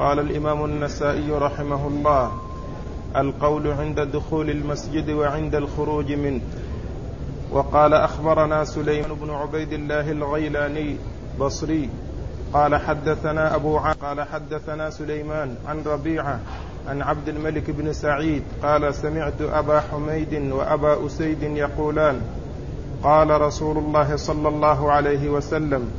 قال الإمام النسائي رحمه الله القول عند دخول المسجد وعند الخروج منه. وقال أخبرنا سليمان بن عبيد الله الغيلاني بصري قال حدثنا أبو عام قال حدثنا سليمان عن ربيعة عن عبد الملك بن سعيد قال سمعت أبا حميد وأبا أسيد يقولان قال رسول الله صلى الله عليه وسلم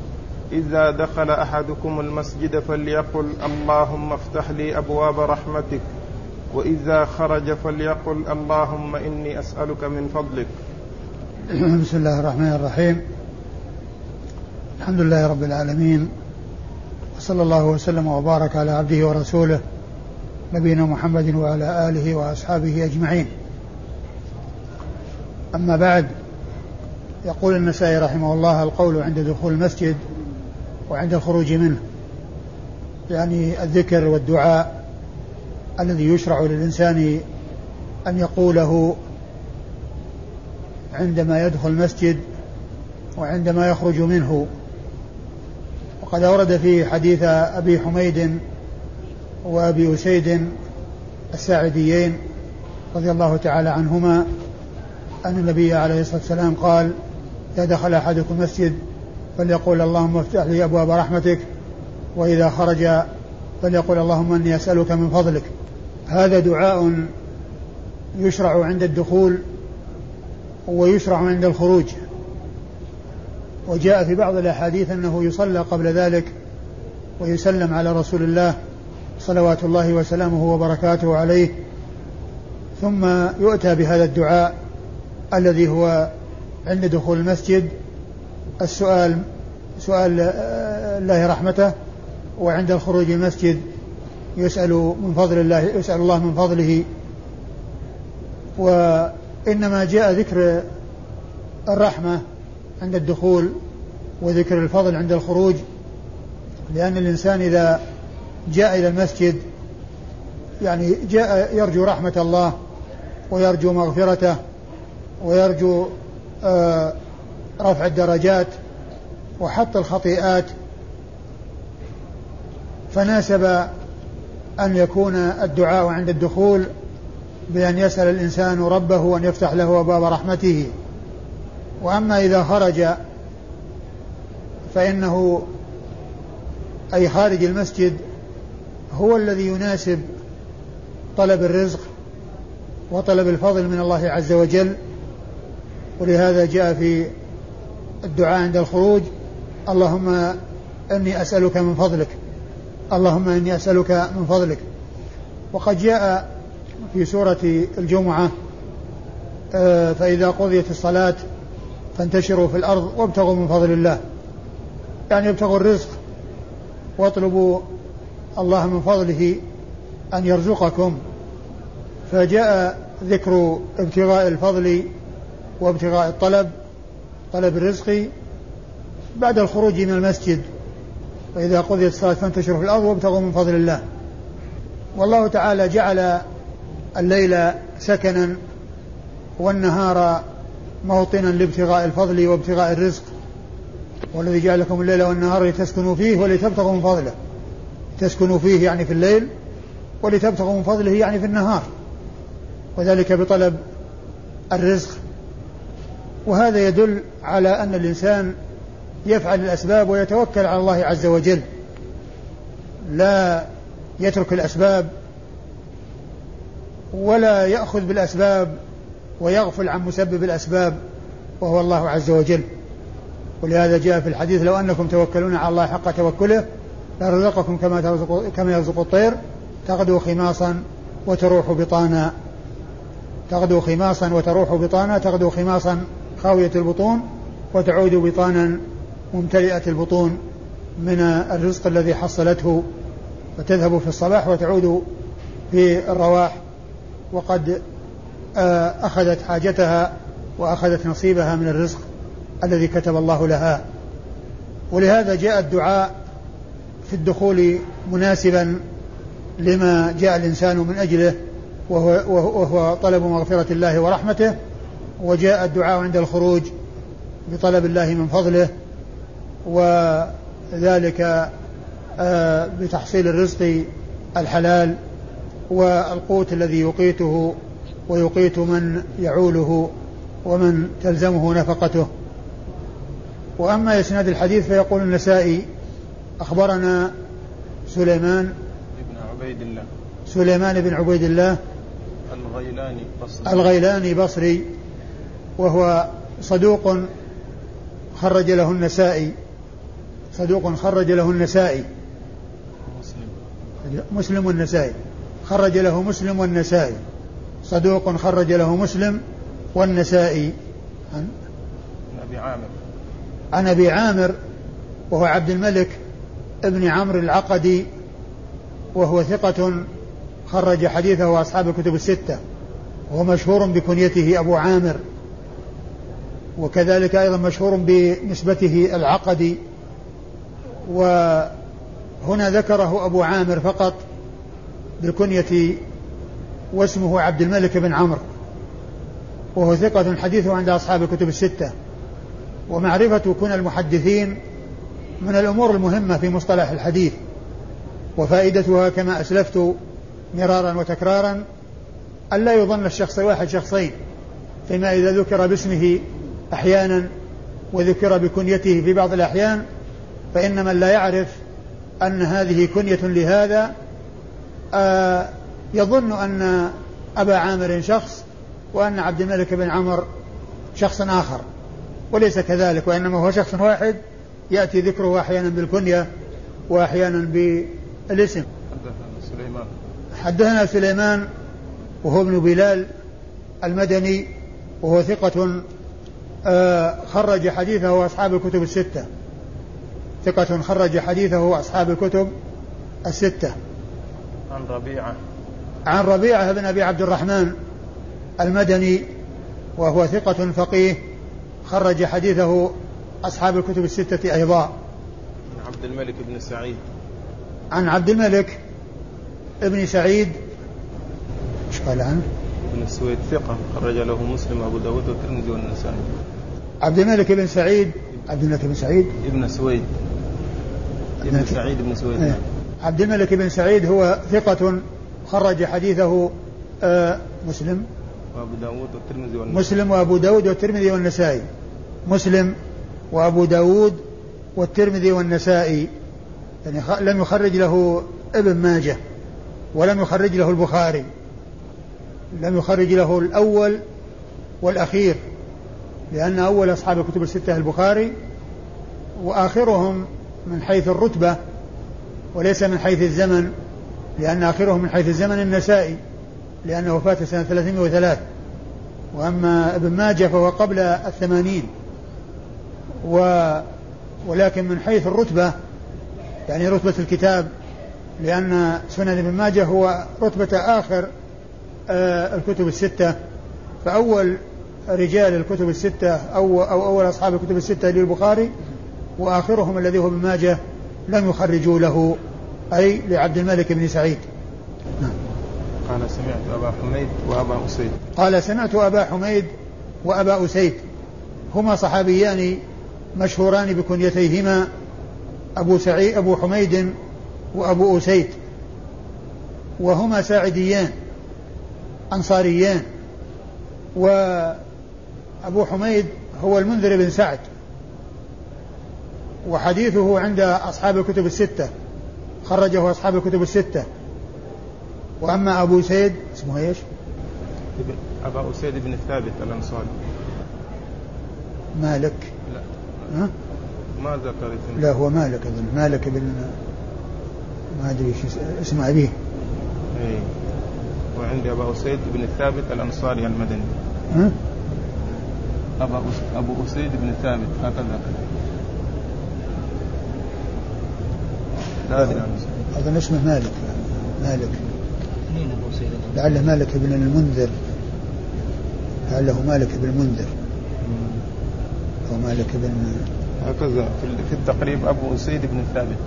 إذا دخل أحدكم المسجد فليقل اللهم افتح لي أبواب رحمتك وإذا خرج فليقل اللهم إني أسألك من فضلك. بسم الله الرحمن الرحيم. الحمد لله رب العالمين وصلى الله وسلم وبارك على عبده ورسوله نبينا محمد وعلى آله وأصحابه أجمعين. أما بعد يقول النسائي رحمه الله القول عند دخول المسجد وعند الخروج منه. يعني الذكر والدعاء الذي يشرع للإنسان أن يقوله عندما يدخل المسجد وعندما يخرج منه. وقد أورد في حديث أبي حميد وأبي أسيد الساعديين رضي الله تعالى عنهما أن النبي عليه الصلاة والسلام قال إذا دخل أحدكم المسجد فليقول اللهم افتح لي أبواب رحمتك وإذا خرج فليقول اللهم إني أسألك من فضلك. هذا دعاء يشرع عند الدخول ويشرع عند الخروج. وجاء في بعض الأحاديث أنه يصلى قبل ذلك ويسلم على رسول الله صلوات الله وسلامه وبركاته عليه ثم يؤتى بهذا الدعاء الذي هو عند دخول المسجد السؤال سؤال الله رحمته وعند الخروج من المسجد يسأل من فضل الله يسأل الله من فضله. وإنما جاء ذكر الرحمة عند الدخول وذكر الفضل عند الخروج لأن الإنسان إذا جاء إلى المسجد يعني جاء يرجو رحمة الله ويرجو مغفرته ويرجو آه رفع الدرجات وحط الخطيئات فناسب أن يكون الدعاء عند الدخول بأن يسأل الإنسان ربه أن يفتح له أبواب رحمته. وأما إذا خرج فإنه أي خارج المسجد هو الذي يناسب طلب الرزق وطلب الفضل من الله عز وجل ولهذا جاء في الدعاء عند الخروج اللهم إني أسألك من فضلك اللهم إني أسألك من فضلك. وقد جاء في سورة الجمعة آه، فإذا قضيت الصلاة فانتشروا في الأرض وابتغوا من فضل الله. يعني ابتغوا الرزق واطلبوا الله من فضله أن يرزقكم. فجاء ذكر ابتغاء الفضل وابتغاء الطلب طلب الرزق بعد الخروج من المسجد. فإذا قضيت الصلاة فانتشروا في الأرض وابتغوا من فضل الله. والله تعالى جعل الليل سكنا والنهار موطنا لابتغاء الفضل وابتغاء الرزق. والذي جعل لكم الليل والنهار لتسكنوا فيه ولتبتغوا من فضله. تسكنوا فيه يعني في الليل ولتبتغوا من فضله يعني في النهار. وذلك بطلب الرزق وهذا يدل على أن الإنسان يفعل الأسباب ويتوكل على الله عز وجل لا يترك الأسباب ولا يأخذ بالأسباب ويغفل عن مسبب الأسباب وهو الله عز وجل. ولهذا جاء في الحديث لو أنكم توكلون على الله حق توكله لرزقكم كما ترزق كما يرزق الطير تغدو خماصا وتروح بطانا. تغدو خماصا وتروح بطانا تغدو خماصا خاوية البطون وتعود بطانا ممتلئة البطون من الرزق الذي حصلته فتذهب في الصباح وتعود في الرواح وقد آه، أخذت حاجتها وأخذت نصيبها من الرزق الذي كتب الله لها. ولهذا جاء الدعاء في الدخول مناسبا لما جاء الإنسان من أجله وهو, وهو طلب مغفرة الله ورحمته وجاء الدعاء عند الخروج بطلب الله من فضله وذلك آه، بتحصيل الرزق الحلال والقوت الذي يقيته ويقيت من يعوله ومن تلزمه نفقته. وأما إسناد الحديث فيقول النسائي أخبرنا سليمان بن عبيد الله. سليمان بن عبيد الله الغيلاني بصري. الغيلاني بصري. وهو صدوق خرج له النسائي. صدوق خرج له النسائي. مسلم والنسائي. خرج له مسلم والنسائي. صدوق خرج له مسلم والنسائي. عن أبي عامر. عن أبي عامر وهو عبد الملك ابن عمرو العقدي وهو ثقة خرج حديثه أصحاب الكتب الستة وهو مشهور بكنيته أبو عامر. وكذلك أيضا مشهور بنسبته العقدي. وهنا ذكره أبو عامر فقط بالكنية واسمه عبد الملك بن عمرو. وهو ثقة حديثه عند أصحاب الكتب الستة. ومعرفة كن المحدثين من الأمور المهمة في مصطلح الحديث. وفائدتها كما أسلفت مرارا وتكرارا ألا يظن الشخص واحد شخصين فيما إذا ذكر باسمه أحيانا وذكر بكنيته في بعض الأحيان فإن من لا يعرف أن هذه كنية لهذا. آه يظن أن أبا عامر شخص وأن عبد الملك بن عمر شخص آخر وليس كذلك وإنما هو شخص واحد يأتي ذكره أحيانا بالكنية وأحيانا بالاسم. حدثنا سليمان حدثنا سليمان وهو ابن بلال المدني وهو ثقة خرج حديثه أصحاب الكتب الستة. ثقة خرج حديثه أصحاب الكتب الستة. عن ربيعة. عن ربيعة بن أبي عبد الرحمن المدني وهو ثقة فقيه خرج حديثه أصحاب الكتب الستة أيضا. عن عبد الملك بن سعيد. عن عبد الملك ابن سعيد. إيش قال عنه؟ بن السويد ثقة خرج له مسلم وأبو داود والترمذي والنسائي. عبد الملك بن سعيد عبد الملك بن سعيد. ابن سويد. ابن. سعيد بن سويد. نعم. عبد الملك بن سعيد هو ثقة خرج حديثه آه، مسلم. وأبو داود والترمذي والنسائي. مسلم وأبو داود والترمذي والنسائي. مسلم وأبو داود والترمذي والنسائي. يعني لم يخرج له ابن ماجه ولم يخرج له البخاري. لم يخرج له الأول والأخير لأن أول أصحاب الكتب الستة البخاري وآخرهم من حيث الرتبة وليس من حيث الزمن لأن آخرهم من حيث الزمن النسائي لأنه فات سنة 303 وأما ابن ماجه فهو قبل الثمانين. و ولكن من حيث الرتبة يعني رتبة الكتاب لأن سنن ابن ماجه هو رتبة آخر الكتب الستة. فأول رجال الكتب الستة أو, أو أول أصحاب الكتب الستة للبخاري وآخرهم الذي هو ابن ماجه لم يخرجوا له أي لعبد الملك بن سعيد. نعم. قال سمعت أبا حميد وأبا أسيد. قال سمعت أبا حميد وأبا أسيد. هما صحابيان مشهوران بكنيتيهما أبو سعيد أبو حميد وأبو أسيد. وهما ساعديان. أنصاريان وأبو حميد هو المنذر بن سعد. وحديثه عند أصحاب الكتب الستة. خرجه أصحاب الكتب الستة. وأما أبو سيد اسمه إيش؟ أبا أسيد بن ثابت الأنصاري. مالك. لا. ها؟ ما ذكر اسم لا هو مالك أظن. مالك بن ما أدري اسم أبيه. وعندي أبا أسيد بن ثابت الأنصاري المدني. ها؟ أبا أس... أبو أسيد بن ثابت هكذا. اسمه. أظن اسمه مالك. مالك. مين أبو سيد لعله مالك بن المنذر. لعله مالك بن المنذر. أو مالك بن هكذا. في ال- في التقريب أبو أسيد بن ثابت.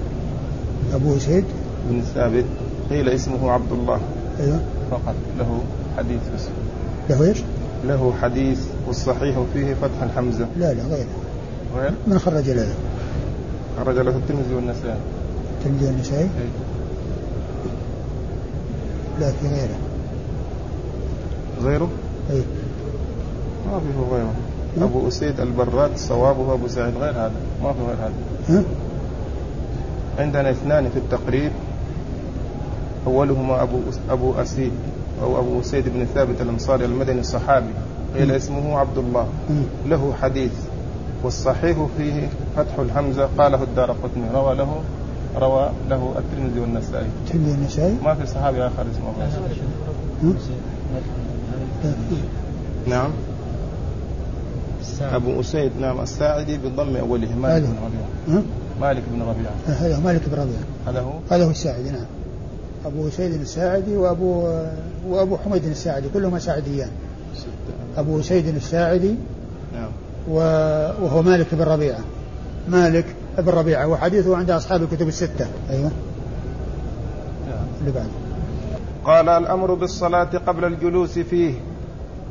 أبو سيد بن ثابت. قيل اسمه عبد الله. أيوه. فقط له حديث بس له إيش؟ له حديث والصحيح فيه فتح الحمزة. لا لا غيره وين؟ من خرج له؟ خرج له الترمذي والنسائي. الترمذي والنسائي؟ إيه. لا في غيره. غيره؟ أي ما في هو غيره. أبو أسيد البراد صوابه أبو سعيد غير هذا. ما في غير هذا. ها؟ عندنا اثنان في التقريب. أولهما أبو أبو أسيد أو أبو أسيد بن ثابت الأنصاري المدني الصحابي. قيل اسمه عبد الله. له حديث. والصحيح فيه فتح الحمزة. قاله الدار قطني. روى له روى له الترمذي والنسائي. تلميذ النسائي ما في صحابي آخر اسمه. أبو. نعم. أبو أسيد. نعم. الساعدي بضم أوله. مالك. بن ربيعة؟ مالك بن ربيعة. هذا هو. مالك بن ربيعة. هذا هو؟ هذا هو الساعدي. نعم. أبو سيد الساعدي وأبو وأبو حميد الساعدي كلهما ساعديان. ستة. أبو سيد الساعدي نعم. و- وهو مالك بن ربيعة. مالك بن ربيعة وحديثه عند أصحاب الكتب الستة. أيوه. نعم. اللي بعده قال الأمر بالصلاة قبل الجلوس فيه.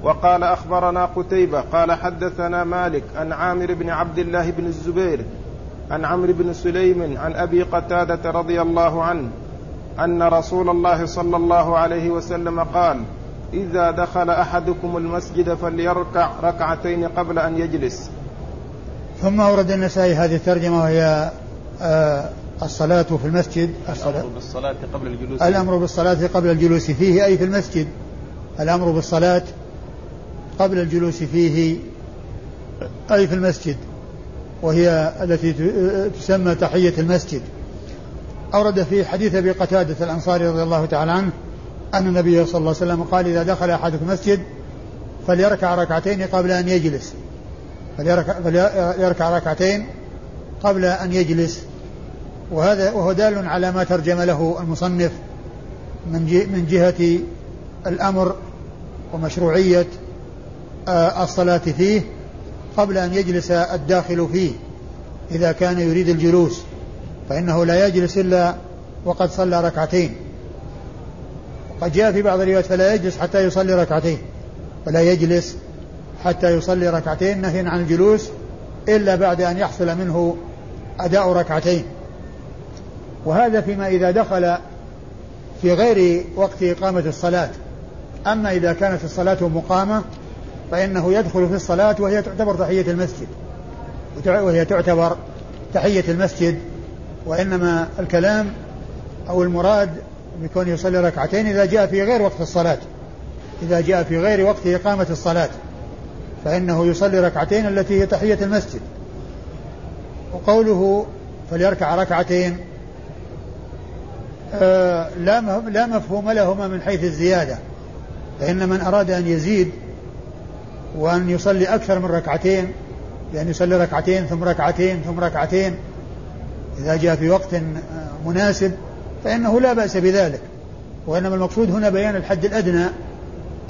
وقال أخبرنا قتيبة قال حدثنا مالك عن عامر بن عبد الله بن الزبير عن عمرو بن سليم عن أبي قتادة رضي الله عنه أن رسول الله صلى الله عليه وسلم قال إذا دخل أحدكم المسجد فليركع ركعتين قبل أن يجلس. ثم أورد النسائي هذه الترجمة وهي آه الصلاة في المسجد الصلاة. الأمر بالصلاة قبل الجلوس الأمر بالصلاة قبل الجلوس فيه أي في المسجد. الأمر بالصلاة قبل الجلوس فيه أي في المسجد. وهي التي ت- تسمى تحية المسجد. أورد في حديث أبي قتادة الأنصاري رضي الله تعالى عنه أن النبي صلى الله عليه وسلم قال إذا دخل أحدكم المسجد فليركع ركعتين قبل أن يجلس. فليركع, فليركع ركعتين قبل أن يجلس. وهذا وهو دال على ما ترجم له المصنف من من جهة الأمر ومشروعية آه، الصلاة فيه قبل أن يجلس الداخل فيه إذا كان يريد الجلوس. فإنه لا يجلس إلا وقد صلى ركعتين. وقد جاء في بعض الروايات فلا يجلس حتى يصلي ركعتين فلا يجلس حتى يصلي ركعتين نهيا عن الجلوس إلا بعد أن يحصل منه أداء ركعتين. وهذا فيما إذا دخل في غير وقت إقامة الصلاة. أما إذا كانت الصلاة مقامة فإنه يدخل في الصلاة وهي تعتبر تحية المسجد وهي تعتبر تحية المسجد. وإنما الكلام أو المراد بكون يصلي ركعتين إذا جاء في غير وقت الصلاة. إذا جاء في غير وقت إقامة الصلاة. فإنه يصلي ركعتين التي هي تحية المسجد. وقوله فليركع ركعتين آه، لا لا مفهوم لهما من حيث الزيادة. فإن من أراد أن يزيد وأن يصلي أكثر من ركعتين يعني يصلي ركعتين ثم ركعتين ثم ركعتين إذا جاء في وقت مناسب فإنه لا بأس بذلك وإنما المقصود هنا بيان الحد الأدنى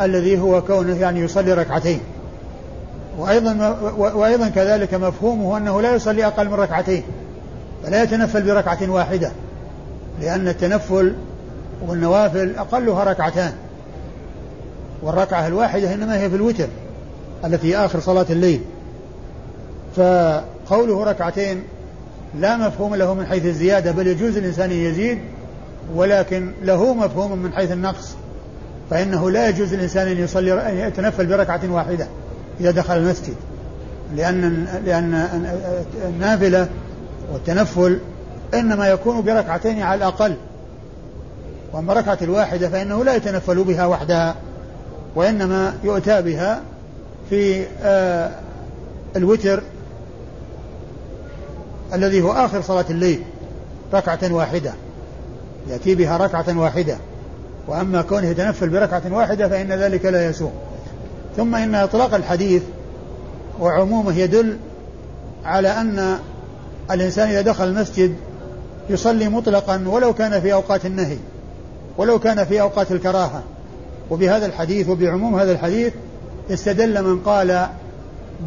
الذي هو كونه يعني يصلي ركعتين. وأيضا وأيضا كذلك مفهومه أنه لا يصلي أقل من ركعتين فلا يتنفل بركعة واحدة لأن التنفل والنوافل أقلها ركعتان والركعة الواحدة إنما هي في الوتر التي آخر صلاة الليل. فقوله ركعتين لا مفهوم له من حيث الزيادة بل يجوز الإنسان يزيد ولكن له مفهوم من حيث النقص. فإنه لا يجوز الإنسان أن يصلي أن يتنفل بركعة واحدة إذا دخل المسجد. لأن لأن النافلة والتنفل إنما يكون بركعتين على الأقل. وأما ركعة الواحدة فإنه لا يتنفل بها وحدها وإنما يؤتى بها في آه الوتر الذي هو آخر صلاة الليل ركعة واحدة. يأتي بها ركعة واحدة. وأما كونه يتنفل بركعة واحدة فإن ذلك لا يسوء ثم إن إطلاق الحديث وعمومه يدل على أن الإنسان إذا دخل المسجد يصلي مطلقا ولو كان في أوقات النهي ولو كان في أوقات الكراهة. وبهذا الحديث وبعموم هذا الحديث استدل من قال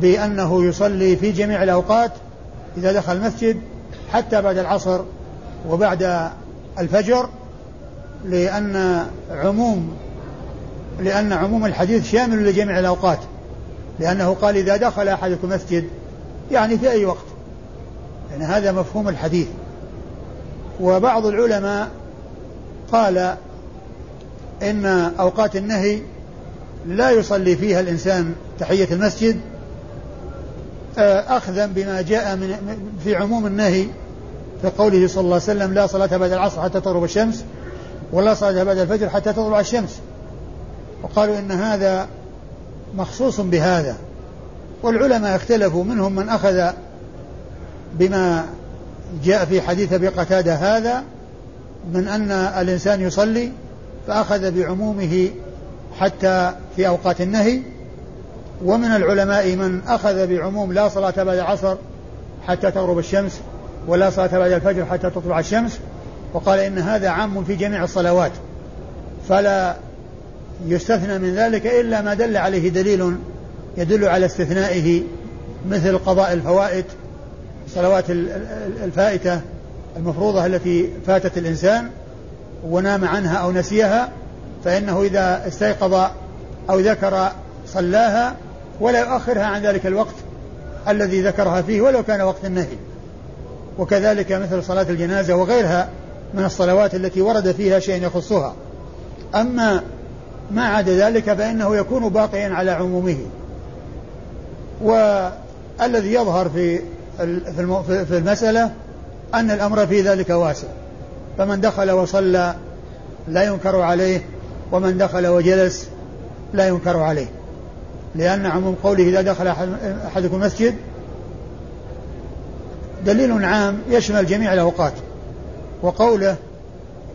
بأنه يصلي في جميع الأوقات إذا دخل المسجد حتى بعد العصر وبعد الفجر لأن عموم لأن عموم الحديث شامل لجميع الأوقات. لأنه قال إذا دخل أحدكم مسجد يعني في أي وقت. يعني هذا مفهوم الحديث. وبعض العلماء قال إن أوقات النهي لا يصلي فيها الإنسان تحية المسجد أخذا بما جاء من في عموم النهي في قوله صلى الله عليه وسلم لا صلاة بعد العصر حتى تغرب الشمس ولا صلاة بعد الفجر حتى تطلع الشمس. وقالوا إن هذا مخصوص بهذا. والعلماء اختلفوا منهم من أخذ بما جاء في حديث أبي قتادة هذا من أن الإنسان يصلي فأخذ بعمومه حتى في أوقات النهي ومن العلماء من أخذ بعموم لا صلاة بعد العصر حتى تغرب الشمس ولا صلاة بعد الفجر حتى تطلع الشمس وقال إن هذا عام في جميع الصلوات. فلا يستثنى من ذلك إلا ما دل عليه دليل يدل على استثنائه مثل قضاء الفوائد صلوات الفائتة المفروضة التي فاتت الإنسان ونام عنها أو نسيها فإنه إذا استيقظ أو ذكر صلاها ولا يؤخرها عن ذلك الوقت الذي ذكرها فيه ولو كان وقت النهي. وكذلك مثل صلاة الجنازة وغيرها من الصلوات التي ورد فيها شيء يخصها. أما ما عدا ذلك فإنه يكون باقيا على عمومه. والذي يظهر في في المسألة أن الأمر في ذلك واسع. فمن دخل وصلى لا ينكر عليه ومن دخل وجلس لا ينكر عليه. لأن عموم قوله إذا دخل أحدكم مسجد دليل عام يشمل جميع الأوقات وقوله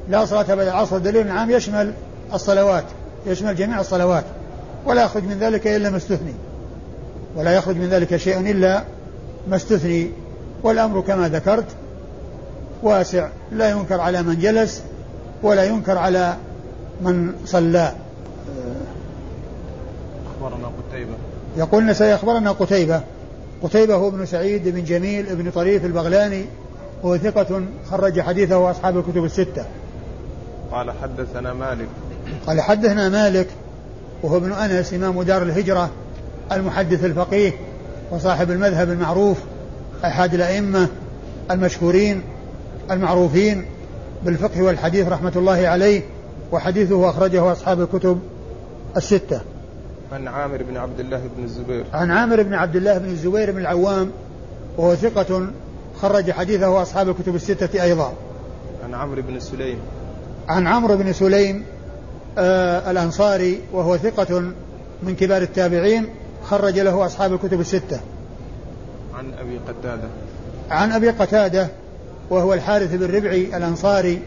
لا صلاة بعد العصر دليل عام يشمل الصلوات يشمل جميع الصلوات ولا يخرج من ذلك إلا ما استثني ولا يخرج من ذلك شيء إلا ما استثني والأمر كما ذكرت واسع لا ينكر على من جلس ولا ينكر على من صلى. أخبرنا قتيبة. يقول النسائي أخبرنا قتيبة. قتيبة هو ابن سعيد بن جميل بن طريف البغلاني وهو ثقة خرج حديثه أصحاب الكتب الستة. قال حدثنا مالك. قال حدثنا مالك وهو ابن أنس إمام دار الهجرة المحدث الفقيه وصاحب المذهب المعروف أحد الأئمة المشهورين المعروفين بالفقه والحديث رحمة الله عليه وحديثه أخرجه أصحاب الكتب الستة. عن عامر بن عبد الله بن الزبير. عن عامر بن عبد الله بن الزبير بن العوام وهو ثقة خرج حديثه أصحاب الكتب الستة أيضا. عن عمرو بن سليم. عن عمرو بن سليم آه الأنصاري وهو ثقة من كبار التابعين خرج له أصحاب الكتب الستة. عن أبي قتادة. عن أبي قتادة وهو الحارث بن ربعي الأنصاري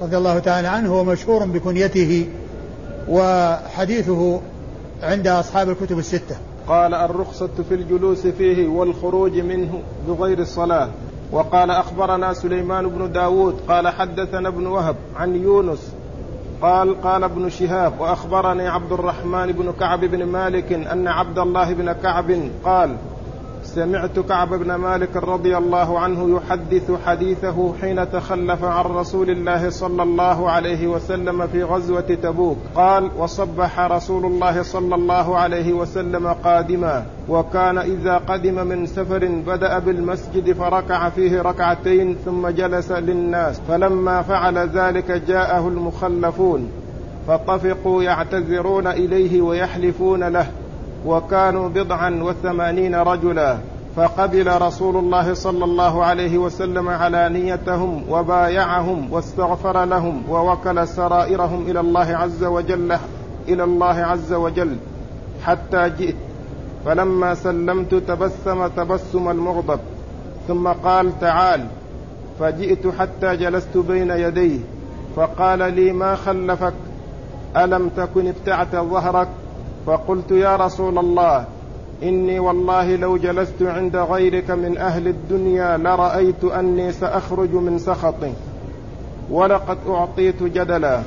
رضي الله تعالى عنه ومشهور بكنيته وحديثه عند أصحاب الكتب الستة. قال الرخصة في الجلوس فيه والخروج منه بغير الصلاة. وقال أخبرنا سليمان بن داود قال حدثنا ابن وهب عن يونس قال قال ابن شهاب وأخبرني عبد الرحمن بن كعب بن مالك أن عبد الله بن كعب قال سمعت كعب بن مالك رضي الله عنه يحدث حديثه حين تخلف عن رسول الله صلى الله عليه وسلم في غزوة تبوك. قال وصبح رسول الله صلى الله عليه وسلم قادما وكان إذا قدم من سفر بدأ بالمسجد فركع فيه ركعتين ثم جلس للناس فلما فعل ذلك جاءه المخلفون فطفقوا يعتذرون إليه ويحلفون له. وكانوا بضعا وثمانين رجلا فقبل رسول الله صلى الله عليه وسلم على نيتهم وبايعهم واستغفر لهم ووكل سرائرهم إلى الله عز وجل إلى الله عز وجل حتى جئت. فلما سلمت تبسم تبسم المغضب ثم قال تعال. فجئت حتى جلست بين يديه فقال لي ما خلفك؟ ألم تكن ابتعت ظهرك؟ فقلت يا رسول الله إني والله لو جلست عند غيرك من أهل الدنيا لرأيت أني سأخرج من سخطي ولقد أعطيت جدلا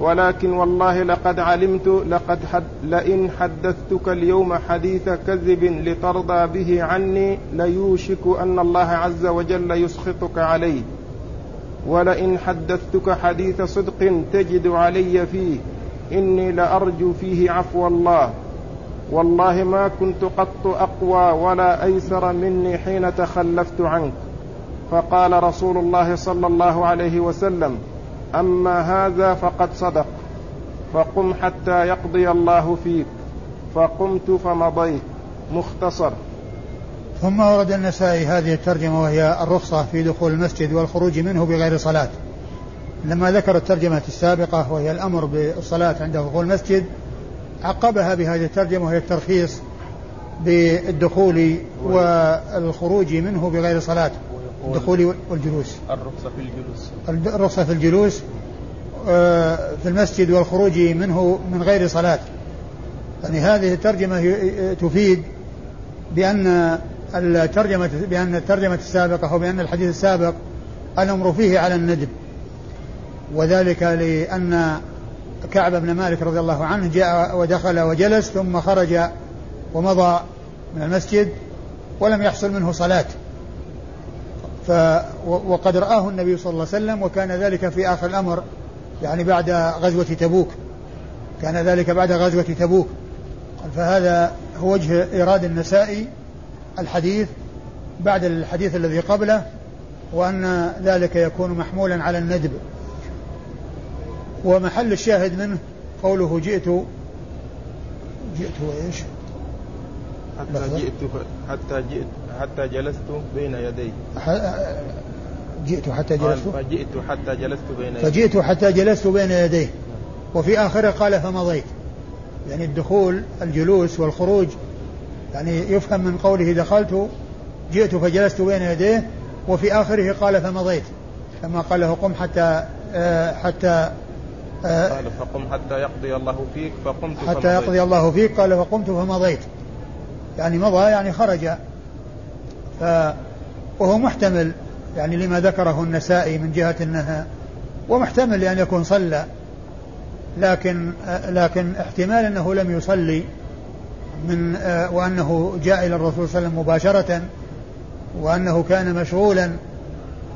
ولكن والله لقد علمت لقد حد لئن حدثتك اليوم حديث كذب لترضى به عني ليوشك أن الله عز وجل يسخطك عليه ولئن حدثتك حديث صدق تجد علي فيه. إني لأرجو فيه عفو الله. والله ما كنت قط أقوى ولا أيسر مني حين تخلفت عنك. فقال رسول الله صلى الله عليه وسلم أما هذا فقد صدق. فقم حتى يقضي الله فيك. فقمت فمضيت. مختصر. ثم ورد النسائي هذه الترجمة وهي الرخصة في دخول المسجد والخروج منه بغير صلاة. لما ذكر الترجمة السابقة وهي الأمر بالصلاة عند دخول المسجد عقبها بهذه الترجمة وهي الترخيص بالدخول والخروج منه بغير صلاة الدخول والجلوس. الرخصة في الجلوس. الرخصة في الجلوس آه، في المسجد والخروج منه من غير صلاة. يعني هذه الترجمة تفيد بأن الترجمة بأن الترجمة السابقة أو بأن الحديث السابق الأمر فيه على الندب. وذلك لأن كعب بن مالك رضي الله عنه جاء ودخل وجلس ثم خرج ومضى من المسجد ولم يحصل منه صلاة. ف وقد رآه النبي صلى الله عليه وسلم وكان ذلك في آخر الأمر يعني بعد غزوة تبوك. كان ذلك بعد غزوة تبوك. فهذا هو وجه إيراد النسائي الحديث بعد الحديث الذي قبله وأن ذلك يكون محمولا على الندب. ومحل الشاهد منه قوله جئت جئت وإيش؟ حتى جئت حتى جئت حتى جلست بين يديه جئت حتى جلست؟ فجئت حتى جلست بين يديه فجئت حتى جلست بين يديه وفي آخره قال فمضيت. يعني الدخول الجلوس والخروج يعني يفهم من قوله دخلت جئت فجلست بين يديه. وفي آخره قال فمضيت. كما قال له قم حتى آه حتى قال فقم حتى يقضي الله فيك فقمت حتى فمضيت. يقضي الله فيك قال فقمت فمضيت يعني مضى يعني خرج ف وهو محتمل يعني لما ذكره النسائي من جهة أنها ومحتمل لأن يكون صلى لكن لكن احتمال أنه لم يصلي من وأنه جاء إلى الرسول صلى الله عليه وسلم مباشرة وأنه كان مشغولا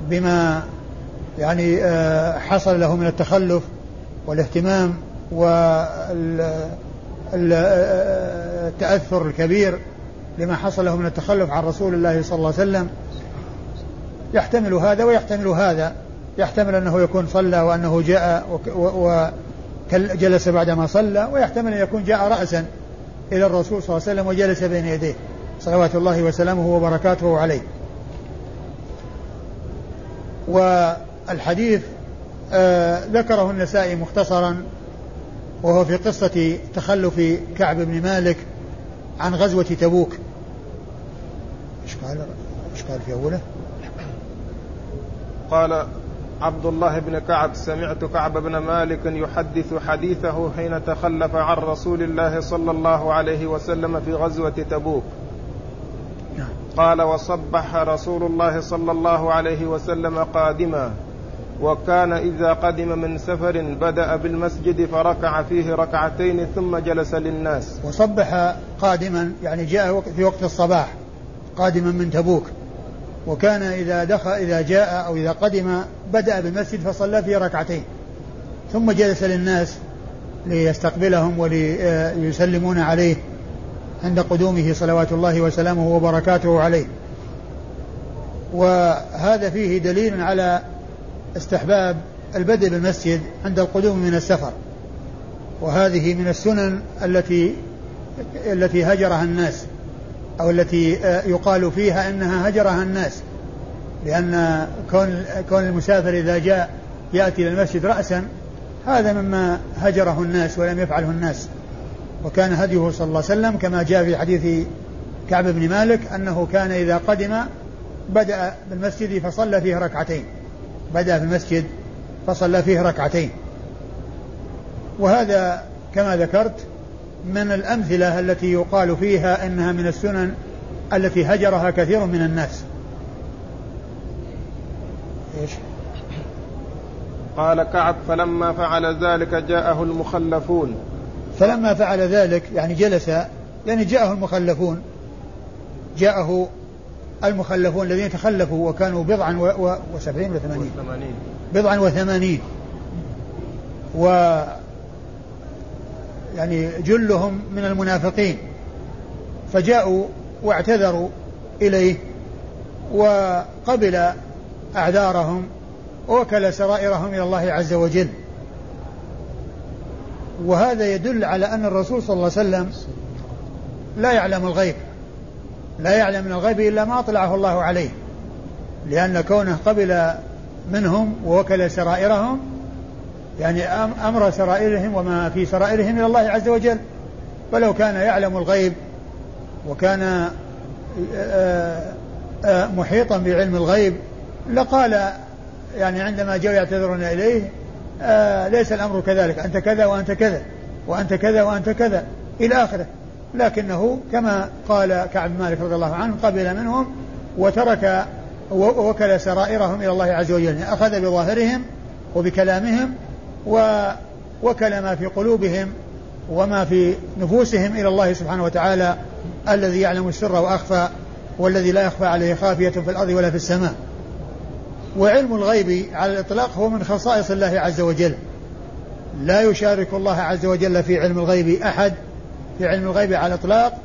بما يعني حصل له من التخلف والاهتمام والتأثر الكبير لما حصل له من التخلف عن رسول الله صلى الله عليه وسلم. يحتمل هذا ويحتمل هذا. يحتمل أنه يكون صلى وأنه جاء وجلس بعدما صلى ويحتمل أن يكون جاء رأسا إلى الرسول صلى الله عليه وسلم وجلس بين يديه. صلوات الله وسلامه وبركاته عليه. والحديث آه ذكره النسائي مختصرا وهو في قصة تخلف كعب بن مالك عن غزوة تبوك إيش قال إيش قال في أوله؟ قال عبد الله بن كعب سمعت كعب بن مالك يحدث حديثه حين تخلف عن رسول الله صلى الله عليه وسلم في غزوة تبوك نعم. قال وصبح رسول الله صلى الله عليه وسلم قادما وكان إذا قدم من سفر بدأ بالمسجد فركع فيه ركعتين ثم جلس للناس. وصبح قادما يعني جاء في وقت الصباح قادما من تبوك. وكان إذا دخل إذا جاء أو إذا قدم بدأ بالمسجد فصلى فيه ركعتين. ثم جلس للناس ليستقبلهم وليسلمون عليه عند قدومه صلوات الله وسلامه وبركاته عليه. وهذا فيه دليل على استحباب البدء بالمسجد عند القدوم من السفر. وهذه من السنن التي التي هجرها الناس أو التي يقال فيها أنها هجرها الناس. لأن كون كون المسافر إذا جاء يأتي إلى المسجد رأسا هذا مما هجره الناس ولم يفعله الناس. وكان هديه صلى الله عليه وسلم كما جاء في حديث كعب بن مالك أنه كان إذا قدم بدأ بالمسجد فصلى فيه ركعتين. بدأ في المسجد فصلى فيه ركعتين. وهذا كما ذكرت من الأمثلة التي يقال فيها أنها من السنن التي هجرها كثير من الناس. إيش؟ قال كعب فلما فعل ذلك جاءه المخلفون. فلما فعل ذلك يعني جلس يعني جاءه المخلفون جاءه المخلفون الذين تخلفوا وكانوا بضعا و... وسبعين وثمانين. بضعا وثمانين. و يعني جلهم من المنافقين. فجاءوا واعتذروا إليه وقبل أعذارهم ووكل سرائرهم إلى الله عز وجل. وهذا يدل على أن الرسول صلى الله عليه وسلم لا يعلم الغيب. لا يعلم من الغيب إلا ما أطلعه الله عليه. لأن كونه قبل منهم ووكل سرائرهم يعني أمر سرائرهم وما في سرائرهم إلى الله عز وجل. فلو كان يعلم الغيب وكان آه، آه، محيطا بعلم الغيب لقال يعني عندما جاءوا يعتذرون إليه آه، ليس الأمر كذلك أنت كذا وأنت كذا وأنت كذا وأنت كذا إلى آخره. لكنه كما قال كعب مالك رضي الله عنه قبل منهم وترك ووكل سرائرهم إلى الله عز وجل. أخذ بظاهرهم وبكلامهم ووكل ما في قلوبهم وما في نفوسهم إلى الله سبحانه وتعالى الذي يعلم السر وأخفى والذي لا يخفى عليه خافية في الأرض ولا في السماء. وعلم الغيب على الإطلاق هو من خصائص الله عز وجل. لا يشارك الله عز وجل في علم الغيب أحد. في علم الغيب على الإطلاق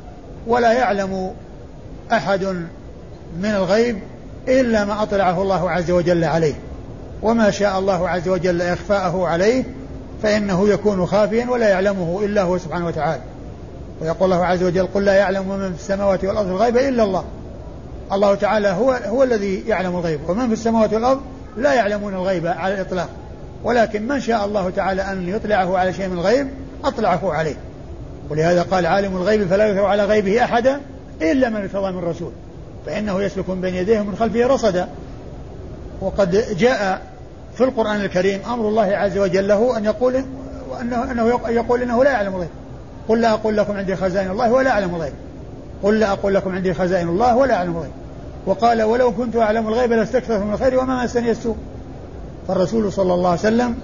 ولا يعلم أحد من الغيب إلا ما أطلعه الله عز وجل عليه. وما شاء الله عز وجل إخفاءه عليه فإنه يكون خافيا ولا يعلمه إلا هو سبحانه وتعالى. ويقول الله عز وجل قل لا يعلم من في السماوات والأرض الغيب إلا الله. الله تعالى هو هو الذي يعلم الغيب ومن في السماوات والأرض لا يعلمون الغيب على الإطلاق. ولكن من شاء الله تعالى أن يطلعه على شيء من الغيب أطلعه عليه. ولهذا قال عالم الغيب فلا يثر على غيبه أحدا إلا من ارتضى من رسول. فإنه يسلك من بين يديه ومن خلفه رصدا. وقد جاء في القرآن الكريم أمر الله عز وجل له أن يقول أنه, أنه يقول إنه لا يعلم الغيب. قل لا أقول لكم عندي خزائن الله ولا أعلم الغيب. قل لا أقول لكم عندي خزائن الله ولا أعلم الغيب. وقال ولو كنت أعلم الغيب لاستكثرت من الخير وما مسني السوء. فالرسول صلى الله عليه وسلم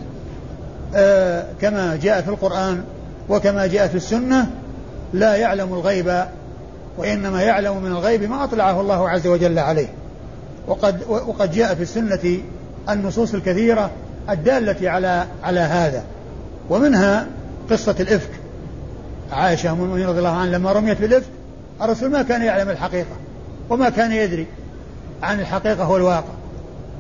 آه كما جاء في القرآن وكما جاء في السنة لا يعلم الغيب وإنما يعلم من الغيب ما أطلعه الله عز وجل عليه. وقد وقد جاء في السنة النصوص الكثيرة الدالة على على هذا. ومنها قصة الإفك. عائشة أم المؤمنين رضي الله عنها لما رميت بالإفك الرسول ما كان يعلم الحقيقة وما كان يدري عن الحقيقة والواقع.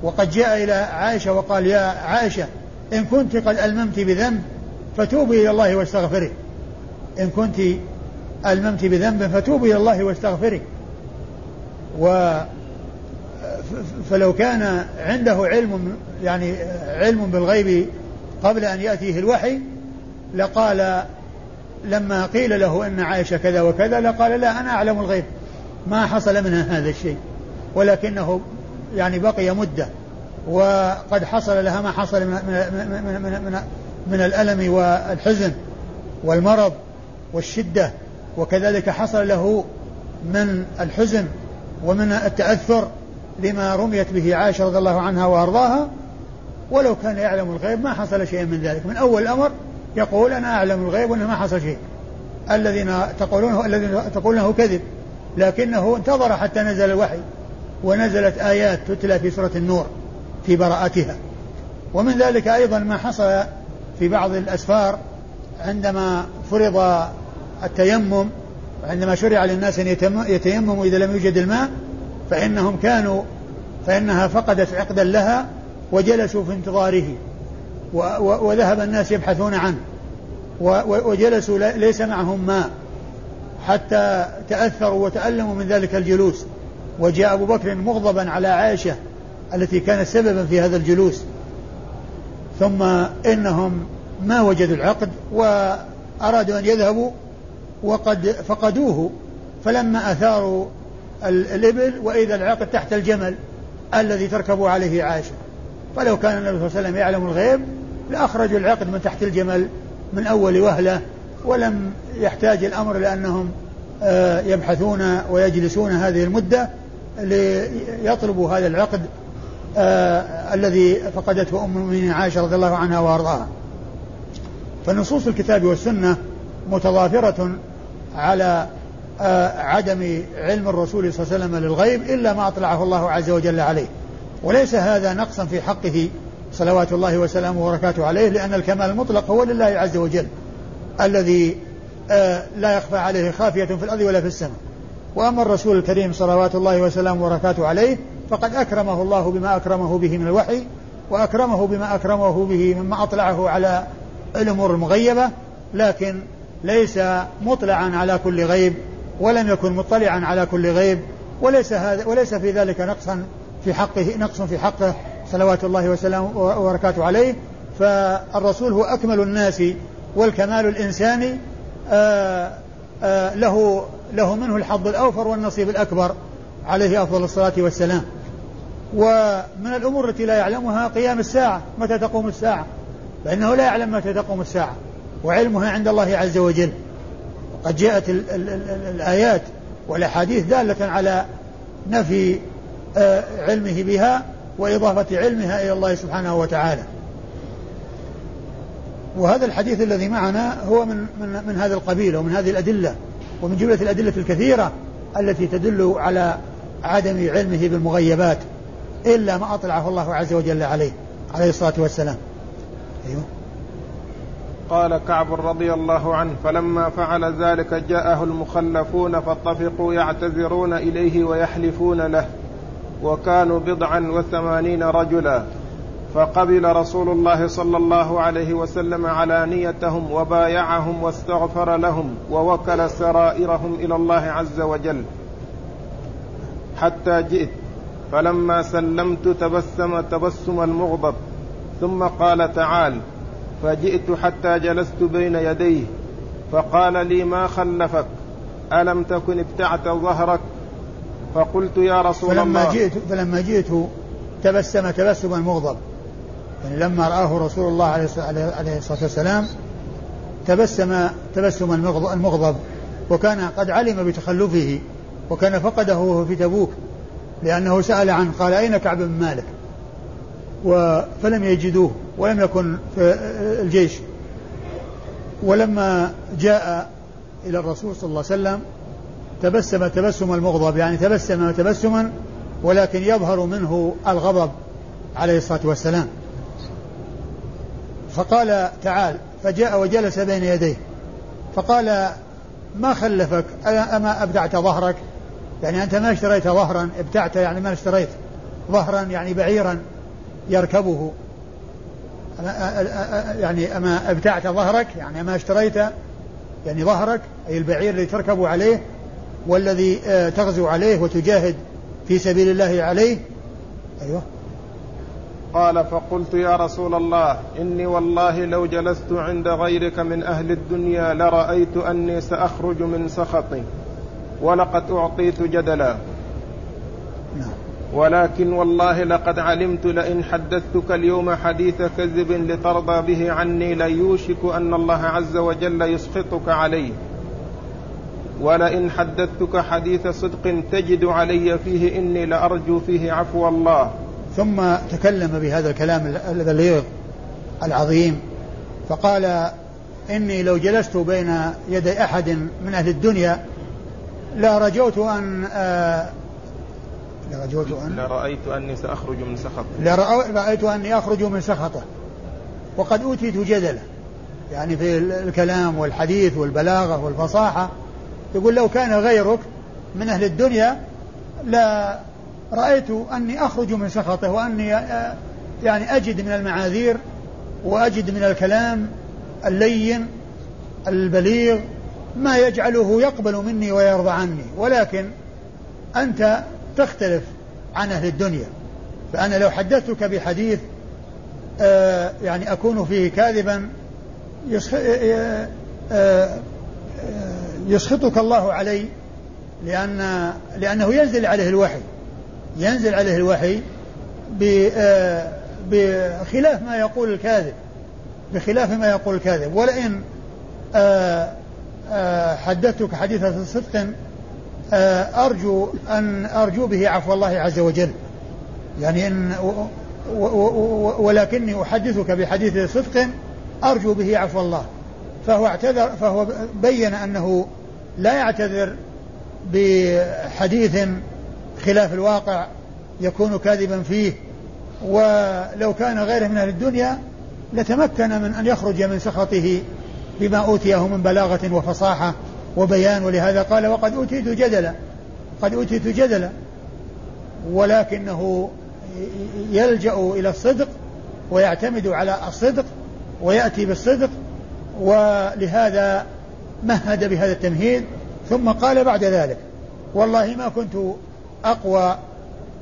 وقد جاء إلى عائشة وقال يا عائشة إن كنت قد ألممت بذنب فتوبي إلى الله واستغفري إن كنت ألممت بذنب فتوبي إلى الله واستغفري و فلو كان عنده علم يعني علم بالغيب قبل أن يأتيه الوحي لقال لما قيل له أن عائشة كذا وكذا لقال لا أنا أعلم الغيب. ما حصل منها هذا الشيء. ولكنه يعني بقي مدة. وقد حصل لها ما حصل من, من, من, من, من, من الألم والحزن والمرض والشدة وكذلك حصل له من الحزن ومن التأثر لما رميت به عائشة رضي الله عنها وأرضاها. ولو كان يعلم الغيب ما حصل شيء من ذلك. من أول الأمر يقول أنا أعلم الغيب وأنه ما حصل شيء. الذين تقولونه الذين تقولونه كذب. لكنه انتظر حتى نزل الوحي ونزلت آيات تتلى في سورة النور في براءتها. ومن ذلك أيضا ما حصل في بعض الأسفار عندما فرض التيمم عندما شرع للناس أن يتيمموا إذا لم يوجد الماء فإنهم كانوا فإنها فقدت عقدا لها وجلسوا في انتظاره وذهب الناس يبحثون عنه وجلسوا ليس معهم ماء حتى تأثروا وتألموا من ذلك الجلوس. وجاء أبو بكر مغضبا على عائشة التي كانت سببا في هذا الجلوس. ثم إنهم ما وجدوا العقد وأرادوا أن يذهبوا وقد فقدوه. فلما أثاروا الإبل وإذا العقد تحت الجمل الذي تركب عليه عائشة. فلو كان النبي صلى الله عليه وسلم يعلم الغيب لأخرجوا العقد من تحت الجمل من أول وهلة ولم يحتاج الأمر لأنهم آه، يبحثون ويجلسون هذه المدة ليطلبوا هذا العقد آه الذي فقدته أم المؤمنين عائشة رضي الله عنها وأرضاها. فنصوص الكتاب والسنة متضافرة على آه عدم علم الرسول صلى الله عليه وسلم للغيب إلا ما أطلعه الله عز وجل عليه. وليس هذا نقصا في حقه صلوات الله وسلامه وبركاته عليه لأن الكمال المطلق هو لله عز وجل الذي آه لا يخفى عليه خافية في الأرض ولا في السماء. وأما الرسول الكريم صلوات الله وسلامه وبركاته عليه فقد أكرمه الله بما أكرمه به من الوحي وأكرمه بما أكرمه به مما أطلعه على الأمور المغيبة لكن ليس مطلعا على كل غيب ولم يكن مطلعا على كل غيب وليس هذا وليس في ذلك نقصا في حقه نقص في حقه صلوات الله وسلامه وبركاته عليه. فالرسول هو أكمل الناس والكمال الإنساني آآ آه، آآ آه، له له منه الحظ الأوفر والنصيب الأكبر عليه أفضل الصلاة والسلام. ومن الأمور التي لا يعلمها قيام الساعة متى تقوم الساعة؟ فإنه لا يعلم متى تقوم الساعة وعلمها عند الله عز وجل. قد جاءت ال ال ال الآيات والأحاديث دالة على نفي آه، علمه بها وإضافة علمها إلى الله سبحانه وتعالى. وهذا الحديث الذي معنا هو من من من هذا القبيل ومن هذه الأدلة ومن جملة الأدلة الكثيرة التي تدل على عدم علمه بالمغيبات. إلا ما أطلعه الله عز وجل عليه عليه الصلاة والسلام. أيوه. قال كعب رضي الله عنه فلما فعل ذلك جاءه المخلفون فاتفقوا يعتذرون إليه ويحلفون له وكانوا بضعا وثمانين رجلا. فقبل رسول الله صلى الله عليه وسلم علانيتهم وبايعهم واستغفر لهم ووكل سرائرهم إلى الله عز وجل. حتى جئت فلما سلمت تبسم تبسم المغضب. ثم قال تعال. فجئت حتى جلست بين يديه. فقال لي ما خلفك؟ ألم تكن ابتعت ظهرك؟ فقلت يا رسول فلما الله. جئت فلما جئت تبسم تبسما مغضب يعني لما رآه رسول الله عليه الصلاة والسلام تبسم تبسم المغضب. وكان قد علم بتخلفه وكان فقده في تبوك. لأنه سأل عنه قال أين كعب بن مالك؟ فلم يجدوه ولم يكن في الجيش. ولما جاء إلى الرسول صلى الله عليه وسلم تبسم تبسم المغضب يعني تبسم تبسما ولكن يظهر منه الغضب عليه الصلاة والسلام. فقال تعال. فجاء وجلس بين يديه. فقال ما خلفك؟ أما أبدعت ظهرك؟ يعني أنت ما اشتريت ظهرا ابتعت يعني ما اشتريت ظهرا يعني بعيرا يركبه. يعني أما ابتعت ظهرك يعني أما اشتريت يعني ظهرك أي البعير الذي تركب عليه والذي آه، تغزو عليه وتجاهد في سبيل الله عليه. أيوه. قال فقلت يا رسول الله إني والله لو جلست عند غيرك من أهل الدنيا لرأيت أني سأخرج من سخطي. ولقد أعطيت جدلا. ولكن والله لقد علمت لئن حدثتك اليوم حديث كذب لترضى به عني ليوشك أن الله عز وجل يسخطك عليه. ولئن حدثتك حديث صدق تجد علي فيه إني لأرجو فيه عفو الله. ثم تكلم بهذا الكلام البليغ العظيم فقال إني لو جلست بين يدي أحد من أهل الدنيا لرجوت أن آه لرجوت أن. لرأيت أني سأخرج من سخطه. لرأيت أني أخرج من سخطه. وقد أوتيت جدلا. يعني في الكلام والحديث والبلاغة والفصاحة يقول لو كان غيرك من أهل الدنيا لا رأيت أني أخرج من سخطه وأني آه، يعني أجد من المعاذير وأجد من الكلام اللين البليغ ما يجعله يقبل مني ويرضى عني. ولكن أنت تختلف عن أهل الدنيا. فأنا لو حدثتك بحديث آه يعني أكون فيه كاذبا آه، آه، يسخطك الله علي لأن لأنه ينزل عليه الوحي. ينزل عليه الوحي بخلاف ما يقول الكاذب. بخلاف ما يقول الكاذب. ولئن حدثتك حديثة صدق آه، أرجو أن أرجو به عفو الله عز وجل. يعني إن ولكني أحدثك بحديث صدق أرجو به عفو الله. فهو اعتذر فهو بين أنه لا يعتذر بحديث خلاف الواقع يكون كاذبا فيه. ولو كان غيره من أهل الدنيا لتمكن من أن يخرج من سخطه. بما أوتيه من بلاغة وفصاحة وبيان ولهذا قال وقد أوتيت جدلا. قد أوتيت جدلا. ولكنه يلجأ إلى الصدق ويعتمد على الصدق ويأتي بالصدق ولهذا مهد بهذا التمهيد. ثم قال بعد ذلك والله ما كنت أقوى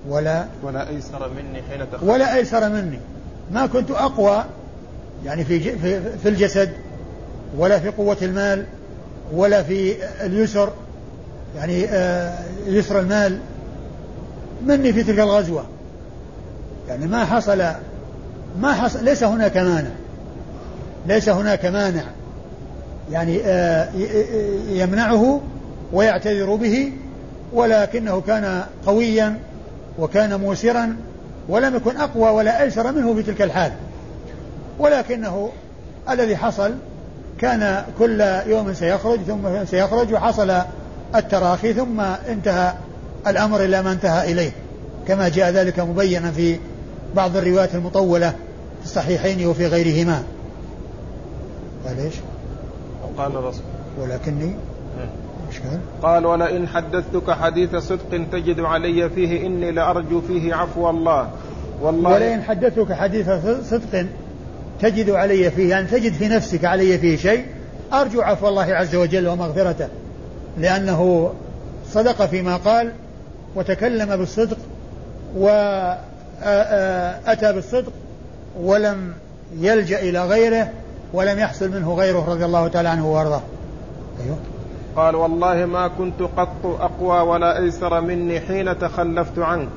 ولا ولا أيسر مني حين ولا أيسر مني. ما كنت أقوى يعني في في, في الجسد ولا في قوة المال ولا في اليسر يعني آه، يسر المال. مني في تلك الغزوة. يعني ما حصل ما حصل ليس هناك مانع. ليس هناك مانع. يعني آه، يمنعه ويعتذر به ولكنه كان قويا وكان موسرا ولم يكن أقوى ولا أيسر منه في تلك الحال. ولكنه الذي حصل كان كل يوم سيخرج ثم سيخرج وحصل التراخي ثم انتهى الأمر إلى ما انتهى إليه. كما جاء ذلك مبينا في بعض الروايات المطولة في الصحيحين وفي غيرهما. قال إيش؟ قال الرسول. ولكني إيش قال؟ قال ولئن حدثتك حديث صدق تجد علي فيه اني لارجو فيه عفو الله. والله ولئن حدثتك حديث صدق تجد علي فيه يعني تجد في نفسك علي فيه شيء أرجو عفو الله عز وجل ومغفرته لأنه صدق فيما قال وتكلم بالصدق وأتى بالصدق ولم يلجأ إلى غيره ولم يحصل منه غيره رضي الله تعالى عنه وأرضاه. أيوه. قال والله ما كنت قط أقوى ولا أيسر مني حين تخلفت عنك.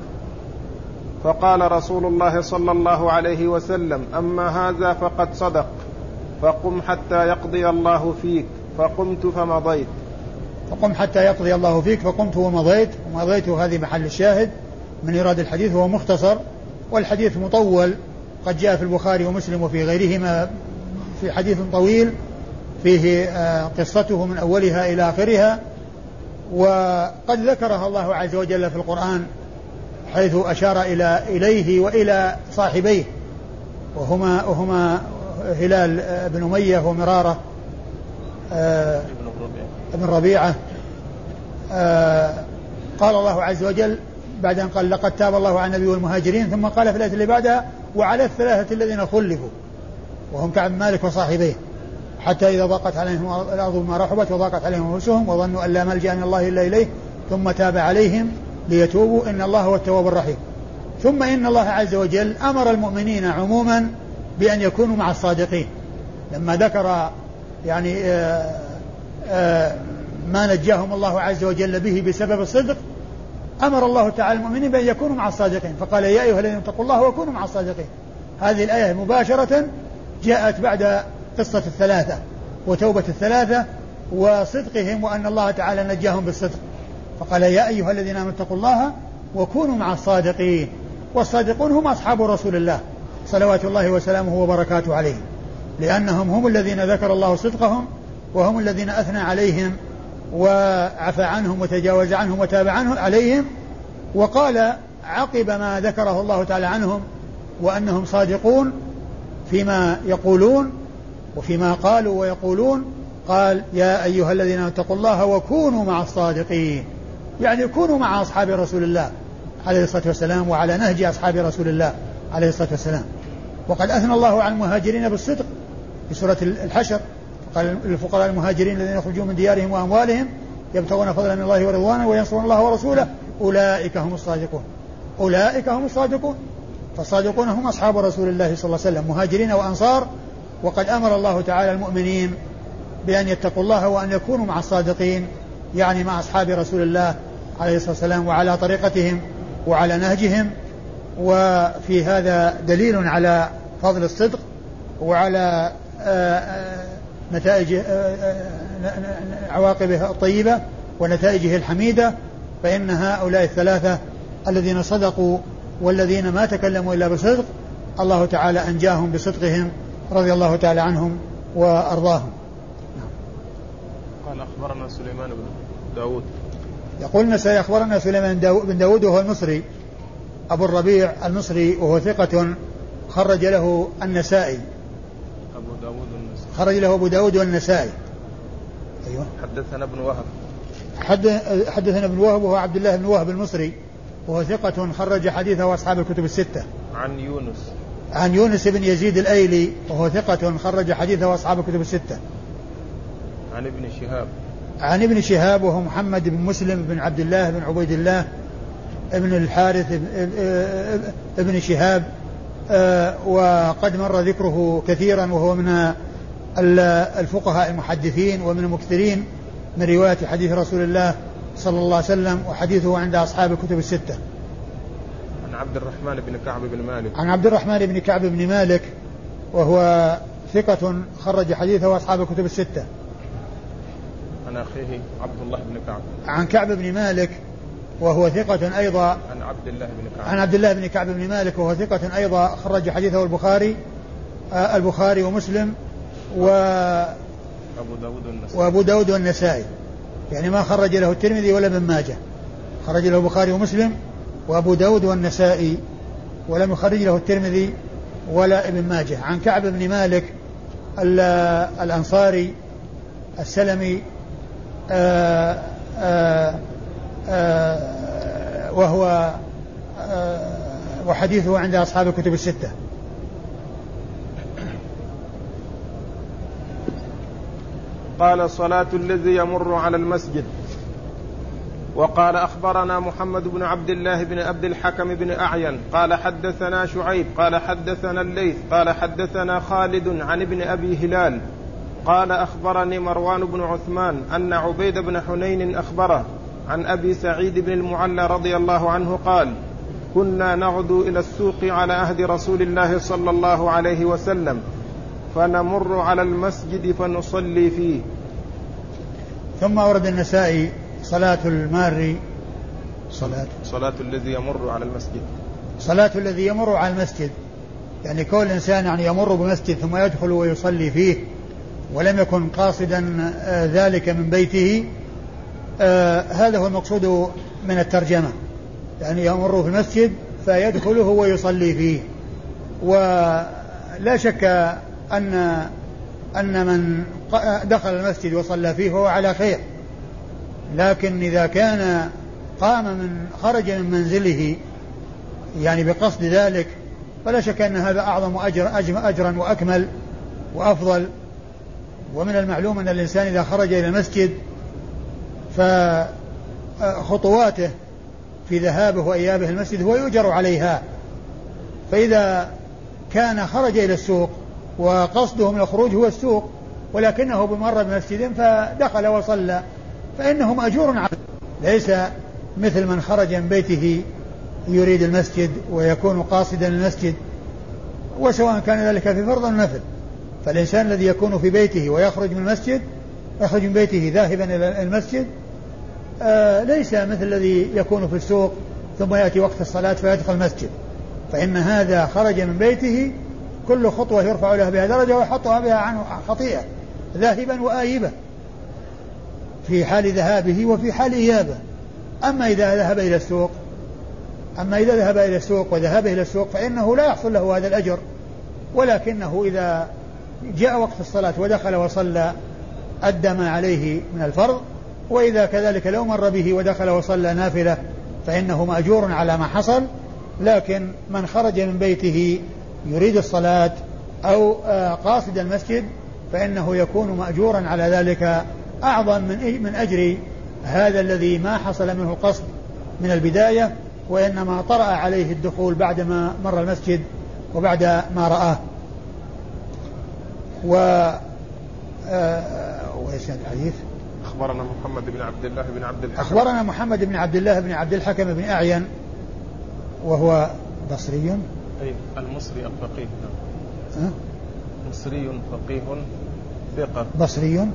فقال رسول الله صلى الله عليه وسلم أما هذا فقد صدق فقم حتى يقضي الله فيك فقمت فمضيت. فقم حتى يقضي الله فيك فقمت ومضيت. ومضيت هذه محل الشاهد. من إيراد الحديث هو مختصر والحديث مطول. قد جاء في البخاري ومسلم وفي غيرهما في حديث طويل. فيه آه، قصته من أولها إلى آخرها. وقد ذكرها الله عز وجل في القرآن حيث أشار إلى إليه وإلى صاحبيه. وهما وهما هلال بن أمية ومرارة آه، ابن ربيعة. آه، قال الله عز وجل بعد أن قال لقد تاب الله على النبي والمهاجرين ثم قال في الآية اللي بعدها وعلى الثلاثة الذين خلفوا وهم كعب مالك وصاحبيه. حتى إذا ضاقت عليهم الأرض بما رحبت وضاقت عليهم أنفسهم وظنوا أن لا ملجأ من الله إلا إليه ثم تاب عليهم. ليتوبوا إن الله هو التواب الرحيم. ثم إن الله عز وجل أمر المؤمنين عموما بأن يكونوا مع الصادقين. لما ذكر يعني آآ آه، آآ آه، ما نجاهم الله عز وجل به بسبب الصدق أمر الله تعالى المؤمنين بأن يكونوا مع الصادقين. فقال يا أيها الذين اتقوا الله وكونوا مع الصادقين. هذه الآية مباشرة جاءت بعد قصة الثلاثة وتوبة الثلاثة وصدقهم وأن الله تعالى نجاهم بالصدق. فقال يا أيها الذين آمنوا اتقوا الله وكونوا مع الصادقين. والصادقون هم أصحاب رسول الله صلوات الله وسلامه وبركاته عليهم لأنهم هم الذين ذكر الله صدقهم وهم الذين أثنى عليهم وعفى عنهم وتجاوز عنهم وتاب عنهم عليهم وقال عقب ما ذكره الله تعالى عنهم وأنهم صادقون فيما يقولون وفيما قالوا ويقولون قال يا أيها الذين اتقوا الله وكونوا مع الصادقين. يعني كونوا مع أصحاب رسول الله عليه الصلاة والسلام وعلى نهج أصحاب رسول الله عليه الصلاة والسلام. وقد أثنى الله على المهاجرين بالصدق في سورة الحشر. قال للفقراء المهاجرين الذين يخرجون من ديارهم وأموالهم يبتغون فضلا من الله ورضوانه وينصرون الله ورسوله. أولئك هم الصادقون. أولئك هم الصادقون. فالصادقون هم أصحاب رسول الله صلى الله عليه وسلم مهاجرين وأنصار. وقد أمر الله تعالى المؤمنين بأن يتقوا الله وأن يكونوا مع الصادقين. يعني مع أصحاب رسول الله عليه الصلاة والسلام وعلى طريقتهم وعلى نهجهم وفي هذا دليل على فضل الصدق وعلى آه، آه، نتائج آه، عواقبه الطيبة ونتائجه الحميدة فإن هؤلاء الثلاثة الذين صدقوا والذين ما تكلموا إلا بصدق الله تعالى أنجاهم بصدقهم رضي الله تعالى عنهم وأرضاهم. قال أخبرنا سليمان بن داود. يقول النسائي أخبرنا سليمان بن داود وهو المصري. أبو الربيع المصري وهو ثقة خرج له النسائي. أبو داود النسائي خرج له أبو داود والنسائي. أيوه. حدثنا ابن وهب. حدثنا ابن وهب وهو عبد الله بن وهب المصري. وهو ثقة خرج حديثه أصحاب الكتب الستة. عن يونس. عن يونس بن يزيد الأيلي. وهو ثقة خرج حديثه أصحاب الكتب الستة. عن ابن شهاب. عن ابن شهاب وهو محمد بن مسلم بن عبد الله بن عبيد الله ابن الحارث ابن شهاب آه، وقد مر ذكره كثيرا وهو من الفقهاء المحدثين ومن المكثرين من رواية حديث رسول الله صلى الله عليه وسلم وحديثه عند أصحاب الكتب الستة. عن عبد الرحمن بن كعب بن مالك. عن عبد الرحمن بن كعب بن مالك وهو ثقة خرج حديثه أصحاب الكتب الستة. عن أخيه عبد الله بن كعب. عن كعب بن مالك وهو ثقة أيضا. عن عبد الله بن كعب. عن عبد الله بن كعب بن مالك وهو ثقة أيضا. خرج حديثه البخاري آه البخاري ومسلم و أبو داود والنسائي. وأبو داود والنسائي. يعني ما خرج له الترمذي ولا ابن ماجه. خرج له البخاري ومسلم وأبو داود والنسائي. ولم يخرج له الترمذي ولا ابن ماجه. عن كعب بن مالك الأنصاري السلمي آآ آآ آآ وهو وحديثه عند أصحاب الكتب الستة. قال صلاة الذي يمر على المسجد. وقال أخبرنا محمد بن عبد الله بن عبد الحكم بن أعين. قال حدثنا شعيب قال حدثنا الليث قال حدثنا خالد عن ابن أبي هلال. قال أخبرني مروان بن عثمان أن عبيد بن حنين أخبره عن أبي سعيد بن المعلى رضي الله عنه قال كنا نغدو إلى السوق على عهد رسول الله صلى الله عليه وسلم فنمر على المسجد فنصلي فيه. ثم ورد النسائي صلاة المار صلاة. صلاة الذي يمر على المسجد. صلاة الذي يمر على المسجد يعني كل إنسان يعني يمر بمسجد ثم يدخل ويصلي فيه. ولم يكن قاصدا آه، ذلك من بيته آه هذا هو المقصود من الترجمة. يعني يمر في المسجد فيدخله ويصلي فيه. ولا شك أن أن من دخل المسجد وصلى فيه فهو على خير. لكن إذا كان قام من خرج من منزله يعني بقصد ذلك فلا شك أن هذا أعظم أجر أجرا وأكمل وأفضل. ومن المعلوم أن الإنسان إذا خرج إلى المسجد فخطواته في ذهابه وإيابه المسجد هو يؤجر عليها. فإذا كان خرج إلى السوق وقصده من الخروج هو السوق ولكنه بمر بمسجد فدخل وصلى فإنه مأجور عليه. ليس مثل من خرج من بيته يريد المسجد ويكون قاصدا المسجد وسواء كان ذلك في فرض أو نفل. فالإنسان الذي يكون في بيته ويخرج من المسجد يخرج من بيته ذاهبا إلى المسجد آه ليس مثل الذي يكون في السوق ثم يأتي وقت الصلاة فيدخل المسجد. فإن هذا خرج من بيته كل خطوة يرفع له بها درجة ويحطها بها عنه خطيئة ذاهبا وآيبا في حال ذهابه وفي حال إيابه. أما إذا ذهب إلى السوق أما إذا ذهب إلى السوق وذهب إلى السوق فإنه لا يحصل له هذا الأجر ولكنه إذا جاء وقت الصلاة ودخل وصلى أدى ما عليه من الفرض وإذا كذلك لو مر به ودخل وصلى نافلة فإنه مأجور على ما حصل لكن من خرج من بيته يريد الصلاة أو آه، قاصد المسجد فإنه يكون مأجورا على ذلك أعظم من من أجر هذا الذي ما حصل منه القصد من البداية وإنما طرأ عليه الدخول بعدما مر المسجد وبعد ما رآه. و آه، وإيش الحديث؟ أخبرنا محمد بن عبد الله بن عبد الحكم. أخبرنا محمد بن عبد الله بن عبد الحكم بن أعين وهو بصري. أي المصري الفقيه أه؟ مصري فقيه ثقة. بصري.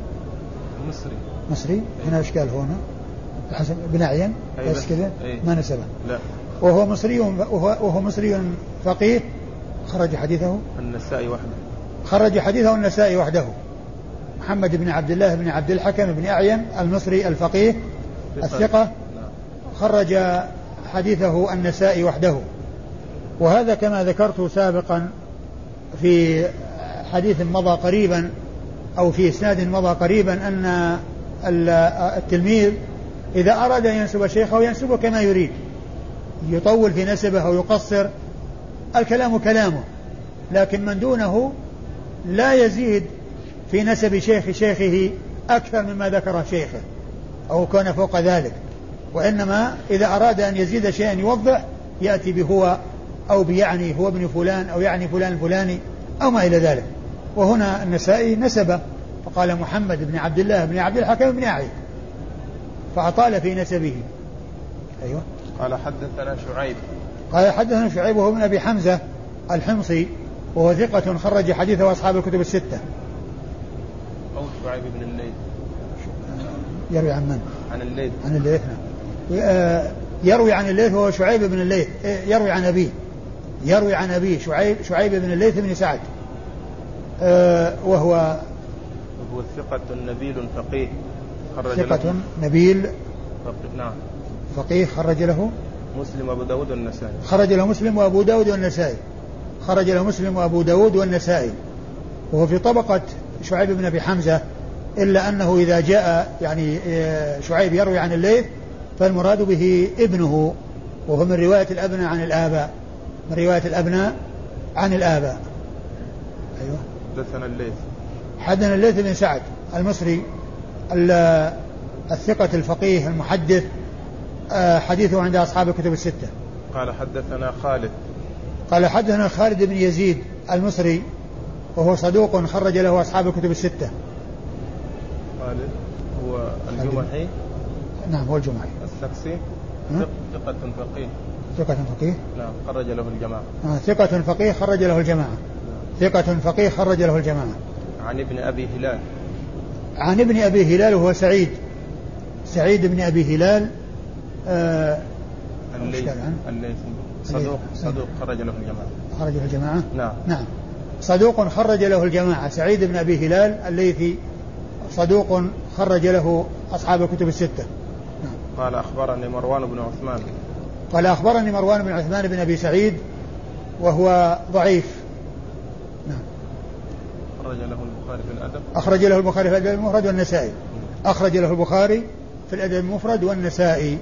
مصري. مصري؟ هنا إشكال هنا. حسب بن أعين؟ بس كذا؟ ما نسبة. لا. وهو مصري وهو, وهو مصري فقيه. خرج حديثه. النسائي وحده. خرج حديثه النسائي وحده. محمد بن عبد الله بن عبد الحكم بن أعين المصري الفقيه الثقة. خرج حديثه النسائي وحده. وهذا كما ذكرت سابقا في حديث مضى قريبا أو في إسناد مضى قريبا أن التلميذ إذا أراد أن ينسب شيخه ينسبه كما يريد. يطول في نسبه أو يقصر الكلام كلامه. لكن من دونه لا يزيد في نسب شيخ شيخه أكثر مما ذكر شيخه أو كان فوق ذلك. وإنما إذا أراد أن يزيد شيئا يوضح يأتي بهو أو بيعني هو ابن فلان أو يعني فلان الفلاني أو ما إلى ذلك. وهنا النسائي نسبه فقال محمد بن عبد الله بن عبد الحكم بن أعيد فأطال في نسبه. أيوه. قال حدثنا شعيب. قال حدثنا شعيب وهو من أبي حمزة الحمصي. وهو ثقة خرج حديثه أصحاب الكتب الستة. أو شعيب بن الليث. يروي عن من؟ عن الليث. عن الليث. نعم يروي عن الليث وهو شعيب بن الليث. آه، يروي عن أبيه. يروي عن أبيه شعيب شعيب بن الليث بن سعد. آه، وهو وهو ثقة نبيل فقيه خرج ثقة له. نبيل فقيه نعم. فقيه خرج له. مسلم أبو داود والنسائي. خرج له مسلم وأبو داود والنسائي. خرج له مسلم وأبو داود والنسائي. وهو في طبقة شعيب بن أبي حمزة إلا أنه إذا جاء يعني آه، شعيب يروي عن الليث فالمراد به ابنه وهو من رواية الأبناء عن الآباء. من رواية الأبناء عن الآباء. أيوه. حدثنا الليث. حدثنا الليث بن سعد المصري ال- الثقة الفقيه المحدث آه، حديثه عند أصحاب الكتب الستة. قال حدثنا خالد. قال حدثنا خالد بن يزيد المصري وهو صدوق خرج له أصحاب الكتب الستة. خالد هو الجمحي؟ نعم هو ها؟ ثق- ثقة فقيه. ثقة فقيه؟ نعم خرج له الجماعة. آه ثقة فقيه خرج له الجماعة. ثقة فقيه خرج له الجماعة. عن ابن أبي هلال. عن ابن أبي هلال وهو سعيد. سعيد بن أبي هلال آه الليث؟ الليث. صدوق. صدوق خرج له الجماعة. خرج له الجماعة؟ نعم. نعم. صدوق خرج له الجماعة. سعيد بن أبي هلال الليثي صدوق خرج له أصحاب الكتب الستة. نعم. قال أخبرني مروان بن عثمان. قال أخبرني مروان بن عثمان بن أبي سعيد وهو ضعيف. نعم. خرج له البخاري في الأدب. أخرج له البخاري في الأدب المفرد والنسائي. أخرج له البخاري في الأدب المفرد والنسائي.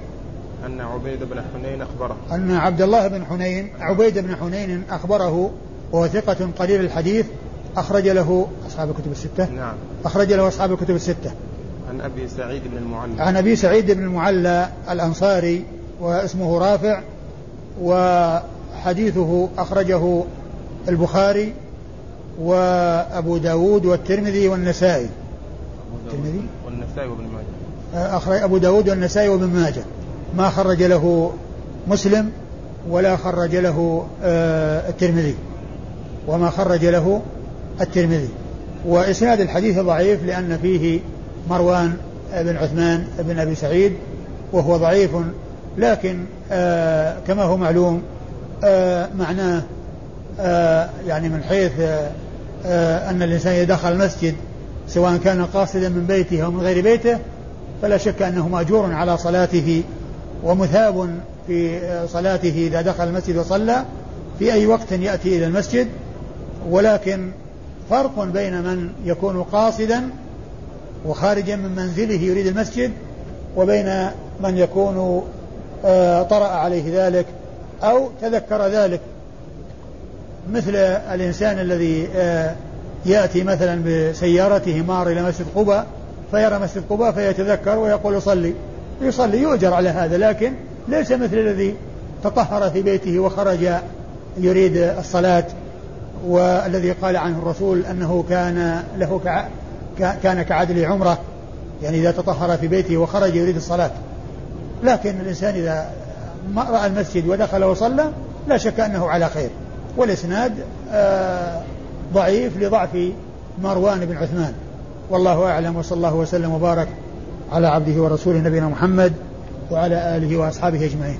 أن عبيد بن حنين أخبره. أن عبد الله بن حنين عبيد بن حنين أخبره وهو ثقة قليل الحديث أخرج له أصحاب الكتب الستة. نعم. أخرج له أصحاب الكتب الستة. عن أبي سعيد بن المعلى. عن أبي سعيد بن المعلى الأنصاري واسمه رافع وحديثه أخرجه البخاري وأبو داود والترمذي والنسائي. أبو داود الترمذي؟ والنسائي وابن ماجه. أخرج أبو داود والنسائي وابن ماجه. ما خرج له مسلم ولا خرج له آه، الترمذي. وما خرج له الترمذي. وإسناد الحديث ضعيف لأن فيه مروان بن عثمان بن أبي سعيد وهو ضعيف لكن آه كما هو معلوم آه معناه يعني من حيث أن الإنسان إذا دخل المسجد سواء كان قاصدا من بيته أو من غير بيته فلا شك أنه مأجور على صلاته ومثاب في صلاته إذا دخل المسجد وصلى في أي وقت يأتي إلى المسجد ولكن فرق بين من يكون قاصدا وخارجا من منزله يريد المسجد وبين من يكون آه، طرأ عليه ذلك أو تذكر ذلك. مثل الإنسان الذي آه، يأتي مثلا بسيارته مار إلى مسجد قباء فيرى مسجد قباء فيتذكر ويقول صلي. يصلي يؤجر على هذا لكن ليس مثل الذي تطهر في بيته وخرج يريد الصلاة والذي قال عنه الرسول أنه كان له كع... كان كعدل عمرة يعني إذا تطهر في بيته وخرج يريد الصلاة. لكن الإنسان إذا ما رأى المسجد ودخل وصلى لا شك أنه على خير والإسناد آه ضعيف لضعف مروان بن عثمان. والله أعلم وصلى الله وسلم وبارك على عبده ورسوله نبينا محمد وعلى آله وأصحابه أجمعين.